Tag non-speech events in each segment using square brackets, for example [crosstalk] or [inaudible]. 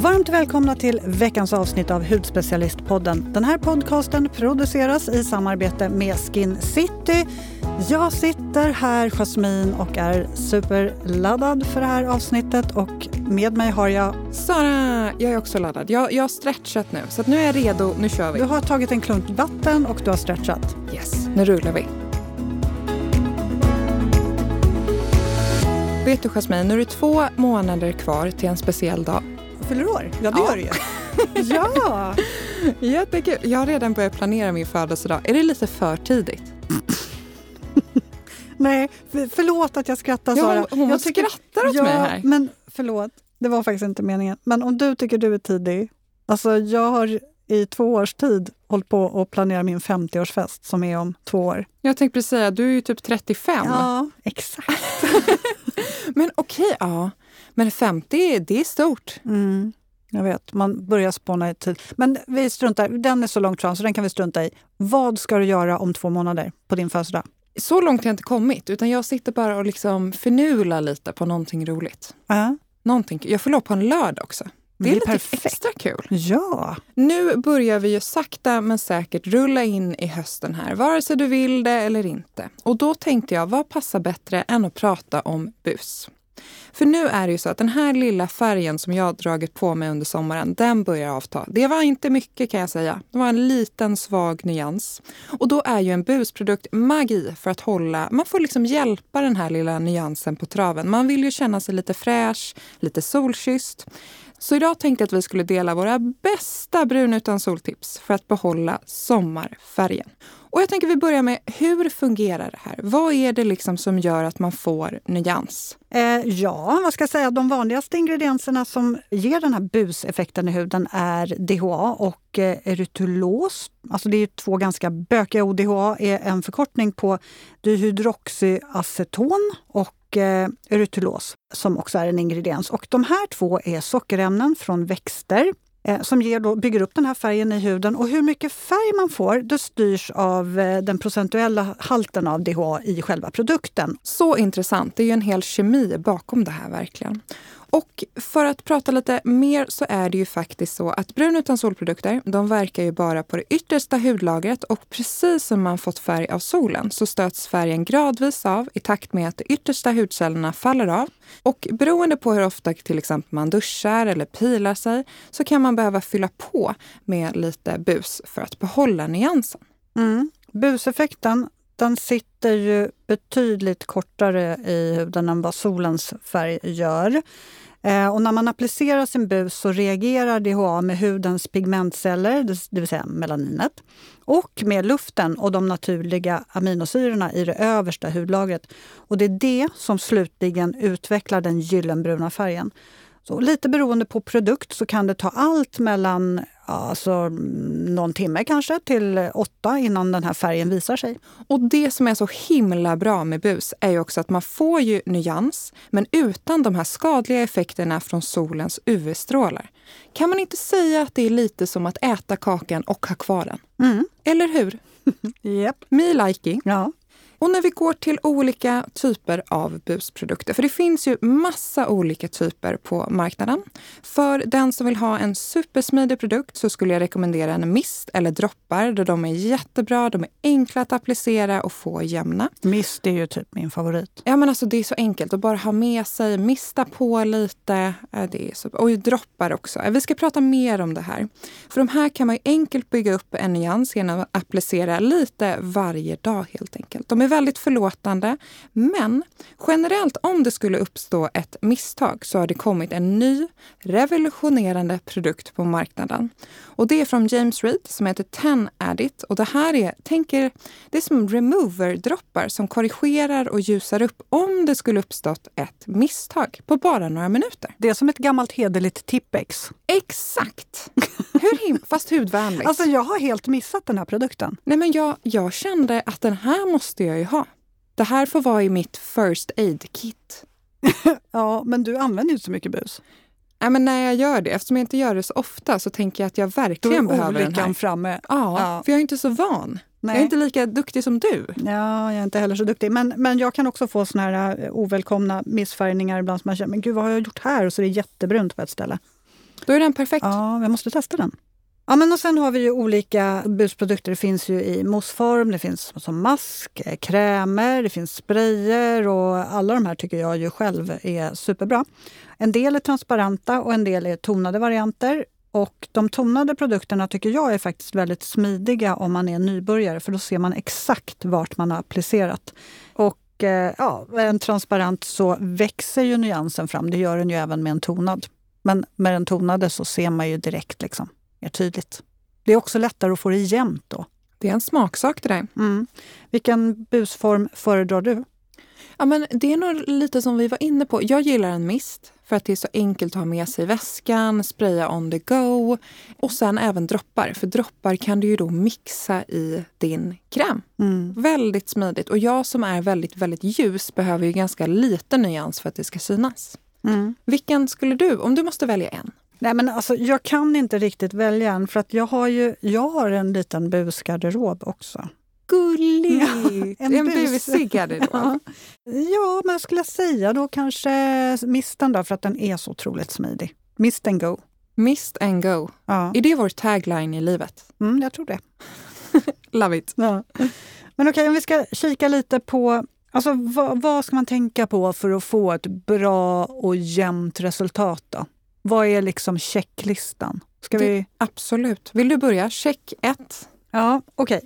Varmt välkomna till veckans avsnitt av Hudspecialistpodden. Den här podcasten produceras i samarbete med Skin City. Jag sitter här, Jasmine, och är superladdad för det här avsnittet. Och med mig har jag... Sara, jag är också laddad. Jag, jag har stretchat nu, så nu är jag redo. Nu kör vi. Du har tagit en klunk vatten och du har stretchat. Yes, nu rullar vi. Vet du Jasmine, nu är det två månader kvar till en speciell dag fyller år. Ja, det ja. gör du ju. [laughs] ja! Jättekul. Jag har redan börjat planera min födelsedag. Är det lite för tidigt? [laughs] Nej, för, förlåt att jag skrattar Sara. Ja, hon jag tycker, skrattar åt ja, mig här. Men förlåt, det var faktiskt inte meningen. Men om du tycker du är tidig. Alltså jag har i två års tid hållit på att planera min 50-årsfest som är om två år. Jag tänkte precis säga, du är ju typ 35. Ja, exakt. [laughs] men okej, okay, ja. Men 50, det är stort. Mm, jag vet, man börjar spåna i tid. Men vi struntar, den är så långt fram så den kan vi strunta i. Vad ska du göra om två månader på din födelsedag? Så långt har jag inte kommit, utan jag sitter bara och liksom förnular lite på någonting roligt. Uh. Någonting, jag får lov på en lördag också. Det är, det är lite perfekt. extra kul. Ja. Nu börjar vi ju sakta men säkert rulla in i hösten här, vare sig du vill det eller inte. Och då tänkte jag, vad passar bättre än att prata om bus? För nu är det ju så att den här lilla färgen som jag dragit på mig under sommaren, den börjar avta. Det var inte mycket kan jag säga. Det var en liten svag nyans. Och då är ju en busprodukt magi för att hålla, man får liksom hjälpa den här lilla nyansen på traven. Man vill ju känna sig lite fräsch, lite solkysst. Så idag tänkte jag att vi skulle dela våra bästa brun utan soltips för att behålla sommarfärgen. Och jag tänker vi börjar med, hur fungerar det här? Vad är det liksom som gör att man får nyans? Eh, ja, vad ska jag säga? De vanligaste ingredienserna som ger den här buseffekten i huden är DHA och eh, erytulos. Alltså det är två ganska bökiga ord. DHA är en förkortning på dihydroxyaceton och eh, erytulos som också är en ingrediens. Och de här två är sockerämnen från växter Eh, som ger då, bygger upp den här färgen i huden. Och hur mycket färg man får det styrs av eh, den procentuella halten av DHA i själva produkten. Så intressant. Det är ju en hel kemi bakom det här verkligen. Och för att prata lite mer så är det ju faktiskt så att brun utan solprodukter, de verkar ju bara på det yttersta hudlagret och precis som man fått färg av solen så stöts färgen gradvis av i takt med att de yttersta hudcellerna faller av. Och beroende på hur ofta till exempel man duschar eller pilar sig så kan man behöva fylla på med lite bus för att behålla nyansen. Mm. Buseffekten den sitter ju betydligt kortare i huden än vad solens färg gör. Eh, och när man applicerar sin bus så reagerar DHA med hudens pigmentceller, det vill säga melaninet, och med luften och de naturliga aminosyrorna i det översta hudlagret. Och det är det som slutligen utvecklar den gyllenbruna färgen. Så lite beroende på produkt så kan det ta allt mellan alltså, någon timme kanske till åtta innan den här färgen visar sig. Och det som är så himla bra med bus är ju också att man får ju nyans men utan de här skadliga effekterna från solens UV-strålar. Kan man inte säga att det är lite som att äta kakan och ha kvar den? Mm. Eller hur? [laughs] yep. Me liking. Ja. Och när vi går till olika typer av busprodukter, för det finns ju massa olika typer på marknaden. För den som vill ha en supersmidig produkt så skulle jag rekommendera en mist eller droppar där de är jättebra, de är enkla att applicera och få jämna. Mist är ju typ min favorit. Ja men alltså det är så enkelt att bara ha med sig, mista på lite. Det är så, och droppar också. Vi ska prata mer om det här. För de här kan man enkelt bygga upp en nyans genom att applicera lite varje dag helt enkelt. De är väldigt förlåtande. Men generellt om det skulle uppstå ett misstag så har det kommit en ny revolutionerande produkt på marknaden. Och det är från James Reed som heter Ten Addit. Och det här är, tänker, det är som remover-droppar som korrigerar och ljusar upp om det skulle uppstått ett misstag på bara några minuter. Det är som ett gammalt hederligt Tippex. Exakt! Hur fast hudvänligt. Alltså jag har helt missat den här produkten. Nej men jag, jag kände att den här måste jag ju ha. Det här får vara i mitt first aid-kit. [laughs] ja, men du använder ju inte så mycket bus. Nej, men när jag gör det, eftersom jag inte gör det så ofta, så tänker jag att jag verkligen behöver den här. framme. Ja, ja, för jag är inte så van. Nej. Jag är inte lika duktig som du. Ja, jag är inte heller så duktig. Men, men jag kan också få såna här eh, ovälkomna missfärgningar ibland som man känner, men gud vad har jag gjort här? Och så är det jättebrunt på ett ställe. Då är den perfekt. Ja, jag måste testa den. Ja, men och sen har vi ju olika busprodukter. Det finns ju i moussform, det finns som mask, eh, krämer, det finns sprayer och alla de här tycker jag ju själv är superbra. En del är transparenta och en del är tonade varianter. Och de tonade produkterna tycker jag är faktiskt väldigt smidiga om man är nybörjare för då ser man exakt vart man har applicerat. Och eh, ja, en transparent så växer ju nyansen fram. Det gör den ju även med en tonad. Men med den tonade så ser man ju direkt liksom, mer tydligt. Det är också lättare att få det jämnt då. Det är en smaksak det där. Mm. Vilken busform föredrar du? Ja, men det är nog lite som vi var inne på. Jag gillar en mist för att det är så enkelt att ha med sig i väskan, spraya on the go och sen även droppar. För droppar kan du ju då mixa i din kräm. Mm. Väldigt smidigt. Och jag som är väldigt, väldigt ljus behöver ju ganska lite nyans för att det ska synas. Mm. Vilken skulle du, om du måste välja en? Nej, men alltså, jag kan inte riktigt välja en för att jag har ju jag har en liten busgarderob också. Gulligt! Ja, [laughs] en en bus. busig garderob. [laughs] Ja. ja, men jag skulle säga då kanske misten då för att den är så otroligt smidig. Mist and go. Mist and go. Ja, Är det vår tagline i livet? mm, jag tror det. [laughs] Love it. Ja. Men okej, om vi ska kika lite på alltså, vad, vad ska man tänka på för att få ett bra och jämnt resultat? då? Vad är liksom checklistan? Ska Det- vi... Absolut. Vill du börja? Check ett. Ja, okej.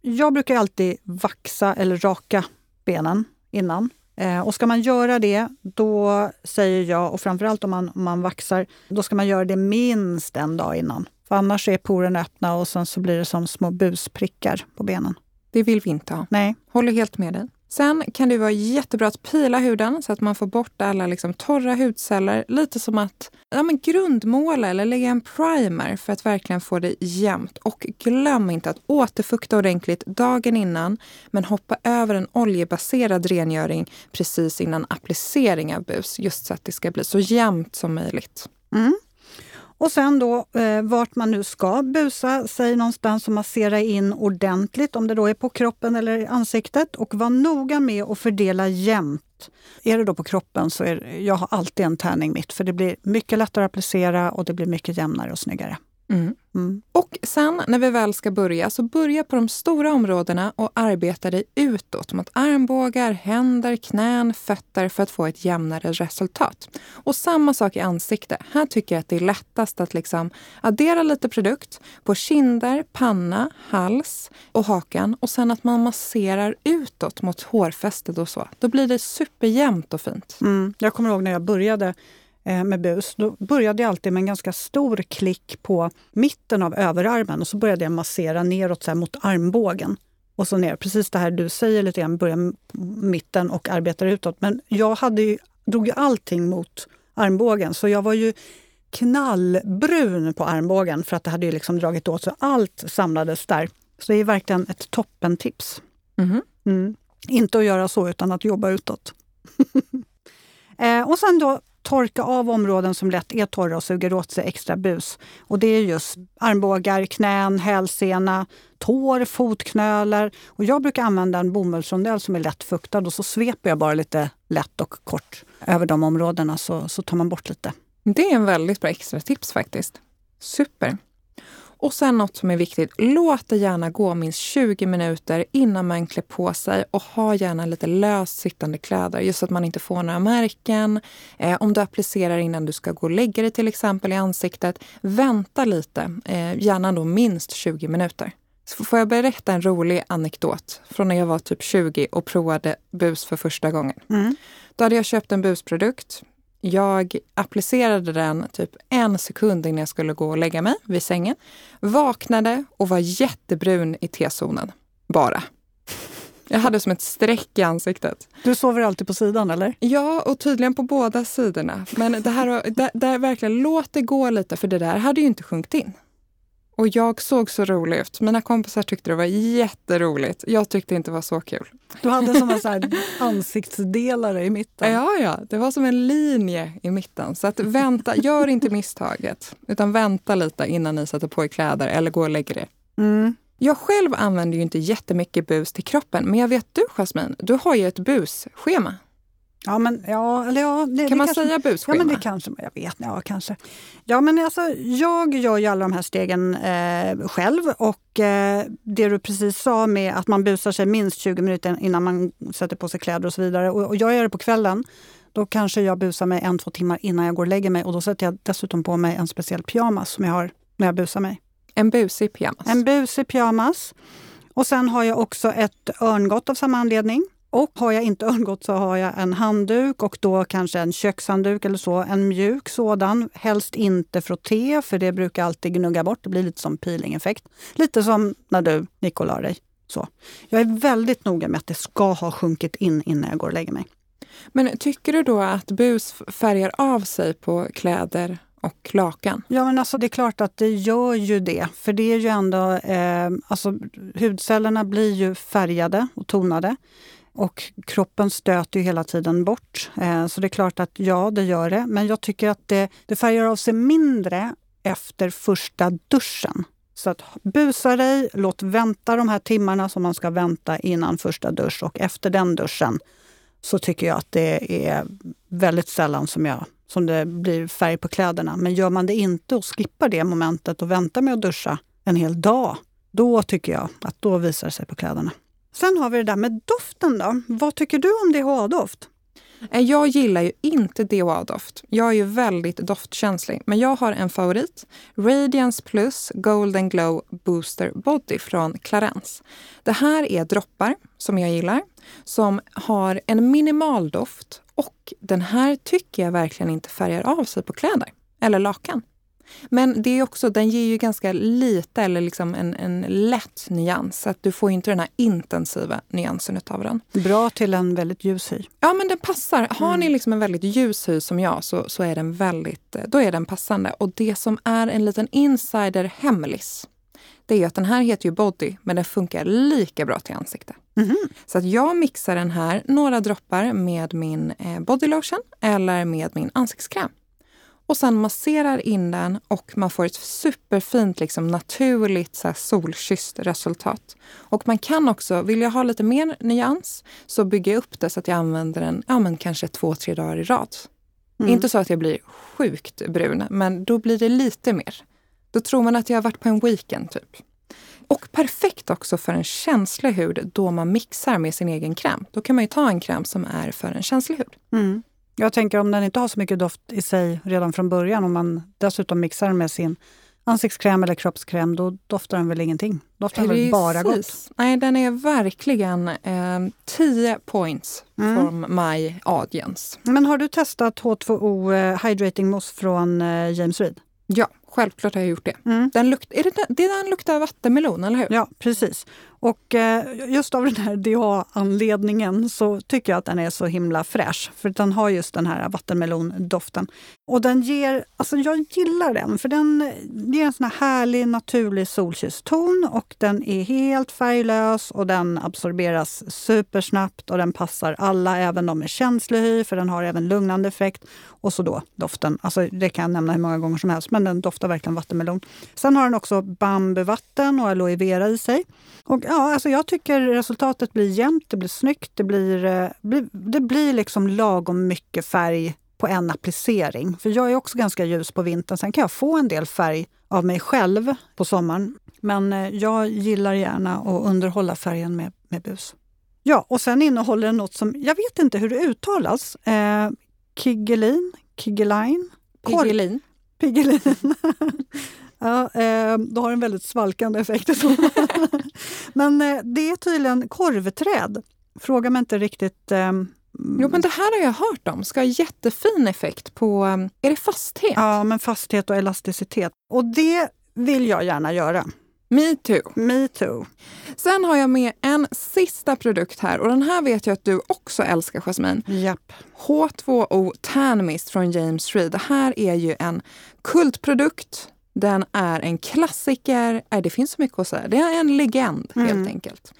Jag brukar alltid vaxa eller raka benen innan. Eh, och ska man göra det, då säger jag, och framförallt om man, om man vaxar, då ska man göra det minst en dag innan. För annars är porerna öppna och sen så blir det som små busprickar på benen. Det vill vi inte ha. Nej. Håller helt med dig. Sen kan det vara jättebra att pila huden så att man får bort alla liksom torra hudceller. Lite som att ja, men grundmåla eller lägga en primer för att verkligen få det jämnt. Och glöm inte att återfukta ordentligt dagen innan men hoppa över en oljebaserad rengöring precis innan applicering av bus. Just så att det ska bli så jämnt som möjligt. Mm. Och sen då eh, vart man nu ska busa, sig någonstans och massera in ordentligt, om det då är på kroppen eller ansiktet. Och var noga med att fördela jämnt. Är det då på kroppen så är jag har alltid en tärning mitt, för det blir mycket lättare att applicera och det blir mycket jämnare och snyggare. Mm. Mm. Och sen när vi väl ska börja, så börja på de stora områdena och arbeta dig utåt mot armbågar, händer, knän, fötter för att få ett jämnare resultat. Och samma sak i ansikte. Här tycker jag att det är lättast att liksom addera lite produkt på kinder, panna, hals och hakan och sen att man masserar utåt mot hårfästet och så. Då blir det superjämnt och fint. Mm. Jag kommer ihåg när jag började med bus. Då började jag alltid med en ganska stor klick på mitten av överarmen och så började jag massera neråt så mot armbågen. Och så ner. Precis det här du säger lite grann, börja mitten och arbetar utåt. Men jag hade ju, drog ju allting mot armbågen så jag var ju knallbrun på armbågen för att det hade ju liksom dragit åt så allt samlades där. Så det är verkligen ett toppentips. Mhm. Mm. Inte att göra så, utan att jobba utåt. [laughs] eh, och sen då torka av områden som lätt är torra och suger åt sig extra bus. Och det är just armbågar, knän, hälsena, tår, fotknölar. Och jag brukar använda en bomullsrondell som är lätt fuktad och så sveper jag bara lite lätt och kort över de områdena så, så tar man bort lite. Det är en väldigt bra extra tips faktiskt. Super. Och sen något som är viktigt. Låt det gärna gå minst 20 minuter innan man klär på sig och ha gärna lite löst sittande kläder just så att man inte får några märken. Eh, om du applicerar innan du ska gå och lägga dig till exempel i ansiktet, vänta lite. Eh, gärna då minst 20 minuter. Så får jag berätta en rolig anekdot från när jag var typ 20 och provade bus för första gången. Mm. Då hade jag köpt en busprodukt. Jag applicerade den typ en sekund innan jag skulle gå och lägga mig vid sängen. Vaknade och var jättebrun i T-zonen. Bara. Jag hade som ett streck i ansiktet. Du sover alltid på sidan eller? Ja, och tydligen på båda sidorna. Men det här, där, där verkligen, låt det gå lite, för det där hade ju inte sjunkit in. Och jag såg så rolig ut. Mina kompisar tyckte det var jätteroligt. Jag tyckte inte det var så kul. Du hade som en så ansiktsdelare i mitten. Ja, ja, det var som en linje i mitten. Så att vänta, gör inte misstaget, utan vänta lite innan ni sätter på er kläder eller går och lägger er. Mm. Jag själv använder ju inte jättemycket bus till kroppen, men jag vet du Jasmin, du har ju ett busschema. Ja, men ja, eller ja. Det, kan det man kanske, säga busschema? Ja, men det kanske jag vet. Ja, kanske. Ja, men alltså, jag gör ju alla de här stegen eh, själv och eh, det du precis sa med att man busar sig minst 20 minuter innan man sätter på sig kläder och så vidare. Och, och jag gör det på kvällen. Då kanske jag busar mig en, två timmar innan jag går och lägger mig och då sätter jag dessutom på mig en speciell pyjamas som jag har när jag busar mig. En busig pyjamas? En busig pyjamas. Och sen har jag också ett örngott av samma anledning. Och har jag inte [laughs] örngott så har jag en handduk och då kanske en kökshandduk eller så. En mjuk sådan. Helst inte frotté för det brukar alltid gnugga bort. Det blir lite som peelingeffekt. Lite som när du gick och la dig. Så. Jag är väldigt noga med att det ska ha sjunkit in innan jag går och lägger mig. Men tycker du då att bus färgar av sig på kläder och lakan? Ja, men alltså det är klart att det gör ju det. För det är ju ändå, eh, alltså hudcellerna blir ju färgade och tonade. Och kroppen stöter ju hela tiden bort. Eh, så det är klart att ja, det gör det. Men jag tycker att det, det färgar av sig mindre efter första duschen. Så att busa dig, låt vänta de här timmarna som man ska vänta innan första dusch och efter den duschen så tycker jag att det är väldigt sällan som, jag, som det blir färg på kläderna. Men gör man det inte och skippar det momentet och väntar med att duscha en hel dag, då tycker jag att då visar det sig på kläderna. Sen har vi det där med doften då. Vad tycker du om DHA-doft? Eh, jag gillar ju inte DHA-doft. Jag är ju väldigt doftkänslig. Men jag har en favorit. Radiance Plus Golden Glow Booster Body från Clarence. Det här är droppar som jag gillar, som har en minimal doft och den här tycker jag verkligen inte färgar av sig på kläder eller lakan. Men det är också, den ger ju ganska lite eller liksom en, en lätt nyans. Så att du får inte den här intensiva nyansen av den. Bra till en väldigt ljus hy. Ja, men den passar. Har mm. ni liksom en väldigt ljus hy som jag så, så är den väldigt, då är den passande. Och det som är en liten insider-hemlis det är att den här heter ju Body, men den funkar lika bra till ansikte. Mm. Så att jag mixar den här, några droppar med min eh, bodylotion eller med min ansiktskräm och sen masserar in den och man får ett superfint, liksom, naturligt så här, solkysst resultat. Och man kan också, vill jag ha lite mer nyans, så bygger jag upp det så att jag använder den ja, men kanske två, tre dagar i rad. Mm. Inte så att jag blir sjukt brun, men då blir det lite mer. Då tror man att jag har varit på en weekend typ. Och perfekt också för en känslig hud då man mixar med sin egen kräm. Då kan man ju ta en kräm som är för en känslig hud. Mm. Jag tänker om den inte har så mycket doft i sig redan från början, om man dessutom mixar den med sin ansiktskräm eller kroppskräm, då doftar den väl ingenting? Doftar den väl bara gott? Nej, den är verkligen eh, 10 points mm. from my audience. Men har du testat H2O eh, Hydrating Mousse från eh, James Reed? Ja, självklart har jag gjort det. Mm. Den lukt, är det, det den luktar vattenmelon, eller hur? Ja, precis. Och eh, just av den här DHA-anledningen så tycker jag att den är så himla fräsch. För den har just den här vattenmelondoften. Och den ger, alltså jag gillar den för den ger en sån här härlig naturlig solkysst ton och den är helt färglös och den absorberas supersnabbt och den passar alla, även de med känslig hy för den har även lugnande effekt. Och så då doften, alltså det kan jag nämna hur många gånger som helst, men den doftar verkligen vattenmelon. Sen har den också bambuvatten och aloe vera i sig. Och ja, alltså jag tycker resultatet blir jämnt, det blir snyggt, det eh, blir, det blir liksom lagom mycket färg på en applicering. För jag är också ganska ljus på vintern. Sen kan jag få en del färg av mig själv på sommaren. Men eh, jag gillar gärna att underhålla färgen med, med bus. Ja, och sen innehåller den något som, jag vet inte hur det uttalas. Eh, Kigelin? Kigeline? Kigelin. Pigelin. Ja, eh, då har en väldigt svalkande effekt. [laughs] men eh, det är tydligen korvträd. Fråga mig inte riktigt. Eh, Jo, men det här har jag hört om. Ska ha jättefin effekt på... Är det fasthet? Ja, men fasthet och elasticitet. Och det vill jag gärna göra. Me too. Me too. Sen har jag med en sista produkt här och den här vet jag att du också älskar Jasmine. Japp. H2O Tan Mist från James Reed. Det här är ju en kultprodukt den är en klassiker. Äh, det finns så mycket att säga. Det är en legend mm. helt enkelt.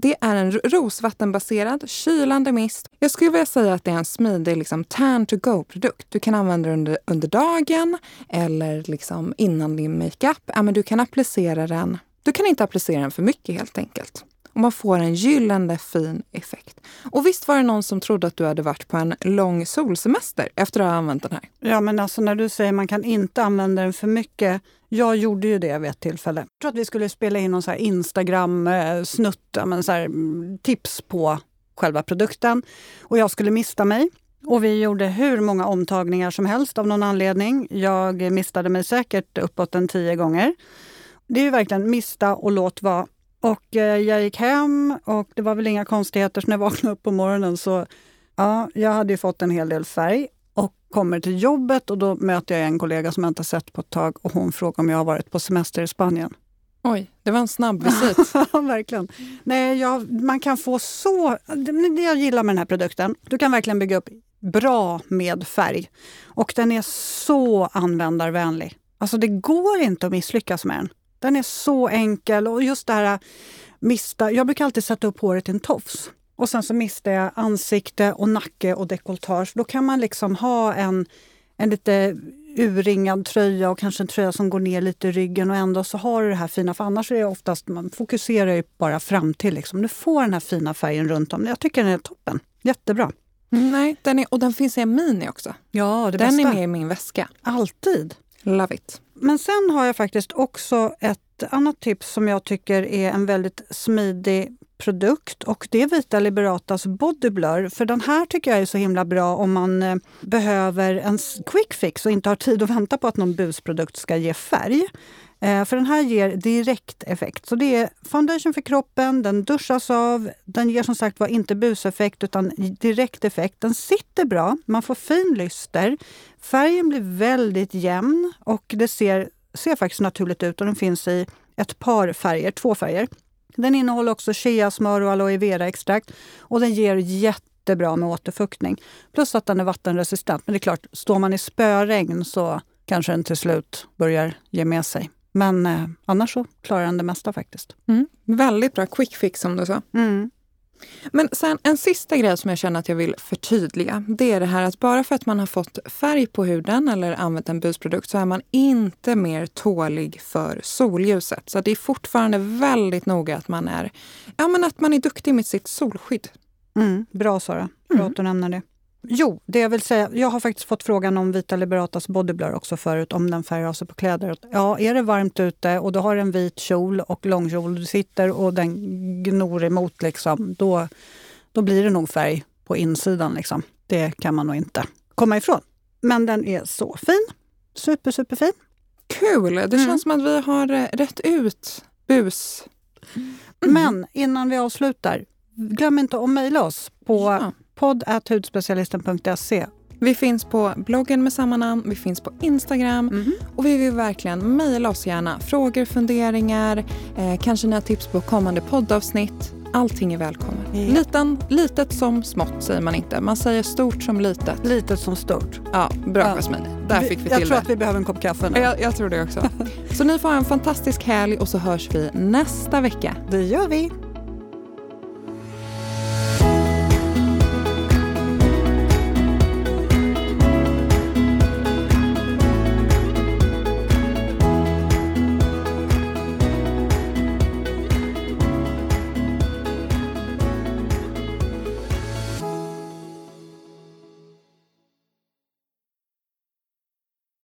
Det är en rosvattenbaserad kylande mist. Jag skulle vilja säga att det är en smidig liksom, tan to go-produkt. Du kan använda den under, under dagen eller liksom innan din makeup. Ja, men du kan applicera den. Du kan inte applicera den för mycket helt enkelt och man får en gyllene fin effekt. Och visst var det någon som trodde att du hade varit på en lång solsemester efter att ha använt den här? Ja, men alltså när du säger man kan inte använda den för mycket. Jag gjorde ju det vid ett tillfälle. Jag tror att vi skulle spela in någon så Instagram-snutt, men så här, mm, tips på själva produkten. Och jag skulle mista mig. Och vi gjorde hur många omtagningar som helst av någon anledning. Jag mistade mig säkert uppåt en tio gånger. Det är ju verkligen mista och låt vara. Och eh, jag gick hem och det var väl inga konstigheter. Så när jag [laughs] vaknade upp på morgonen så ja, jag hade ju fått en hel del färg och kommer till jobbet och då möter jag en kollega som jag inte sett på ett tag och hon frågar om jag har varit på semester i Spanien. Oj, det var en snabb [laughs] visit. Ja, verkligen. Nej, jag, man kan få så... Det jag gillar med den här produkten, du kan verkligen bygga upp bra med färg. Och den är så användarvänlig. Alltså det går inte att misslyckas med den. Den är så enkel och just det här mista... Jag brukar alltid sätta upp håret i en tofs. Och sen så mistar jag ansikte och nacke och dekolletage. Då kan man liksom ha en, en lite urringad tröja och kanske en tröja som går ner lite i ryggen och ändå så har du det här fina. För annars är det oftast, man fokuserar ju bara fram till liksom. Du får den här fina färgen runt om. Jag tycker den är toppen. Jättebra. Nej, den är, och den finns i en mini också. Ja, det den bästa. är med i min väska. Alltid. Love it. Men sen har jag faktiskt också ett annat tips som jag tycker är en väldigt smidig produkt och det är Vita Liberatas Body Blur. För den här tycker jag är så himla bra om man eh, behöver en quick fix och inte har tid att vänta på att någon busprodukt ska ge färg. Eh, för den här ger direkt effekt. Så det är foundation för kroppen, den duschas av, den ger som sagt var inte buseffekt utan direkt effekt. Den sitter bra, man får fin lyster. Färgen blir väldigt jämn och det ser, ser faktiskt naturligt ut och den finns i ett par färger, två färger. Den innehåller också cheasmör och aloe vera-extrakt och den ger jättebra med återfuktning. Plus att den är vattenresistent. Men det är klart, står man i spöregn så kanske den till slut börjar ge med sig. Men eh, annars så klarar den det mesta faktiskt. Mm. Väldigt bra quick fix som du sa. Mm. Men sen en sista grej som jag känner att jag vill förtydliga. Det är det här att bara för att man har fått färg på huden eller använt en busprodukt så är man inte mer tålig för solljuset. Så det är fortfarande väldigt noga att man är, ja, men att man är duktig med sitt solskydd. Mm. Bra Sara, bra Mm. att du nämner det. Jo, det jag vill säga, jag har faktiskt fått frågan om Vita Liberatas Bodyblur också förut, om den färgar av sig på kläder. Ja, är det varmt ute och du har en vit kjol och långkjol, du sitter och den gnor emot, liksom, då, då blir det nog färg på insidan. Liksom. Det kan man nog inte komma ifrån. Men den är så fin. Super, superfin. Kul! Det Mm. känns som att vi har eh, rätt ut bus. Mm. Men innan vi avslutar, glöm inte att mejla oss på Ja. podd.hudspecialisten.se. Vi finns på bloggen med samma namn, vi finns på Instagram och vi vill verkligen mejla oss gärna. Frågor, funderingar, eh, kanske några tips på kommande poddavsnitt. Allting är välkommet. Ja. Liten, litet som smått säger man inte. Man säger stort som litet. Litet som stort. Ja, bra Ja. Jasmine. Där fick vi jag till tror det. att vi behöver en kopp kaffe nu. Jag, jag tror det också. Så ni får ha en fantastisk helg och så hörs vi nästa vecka. Det gör vi.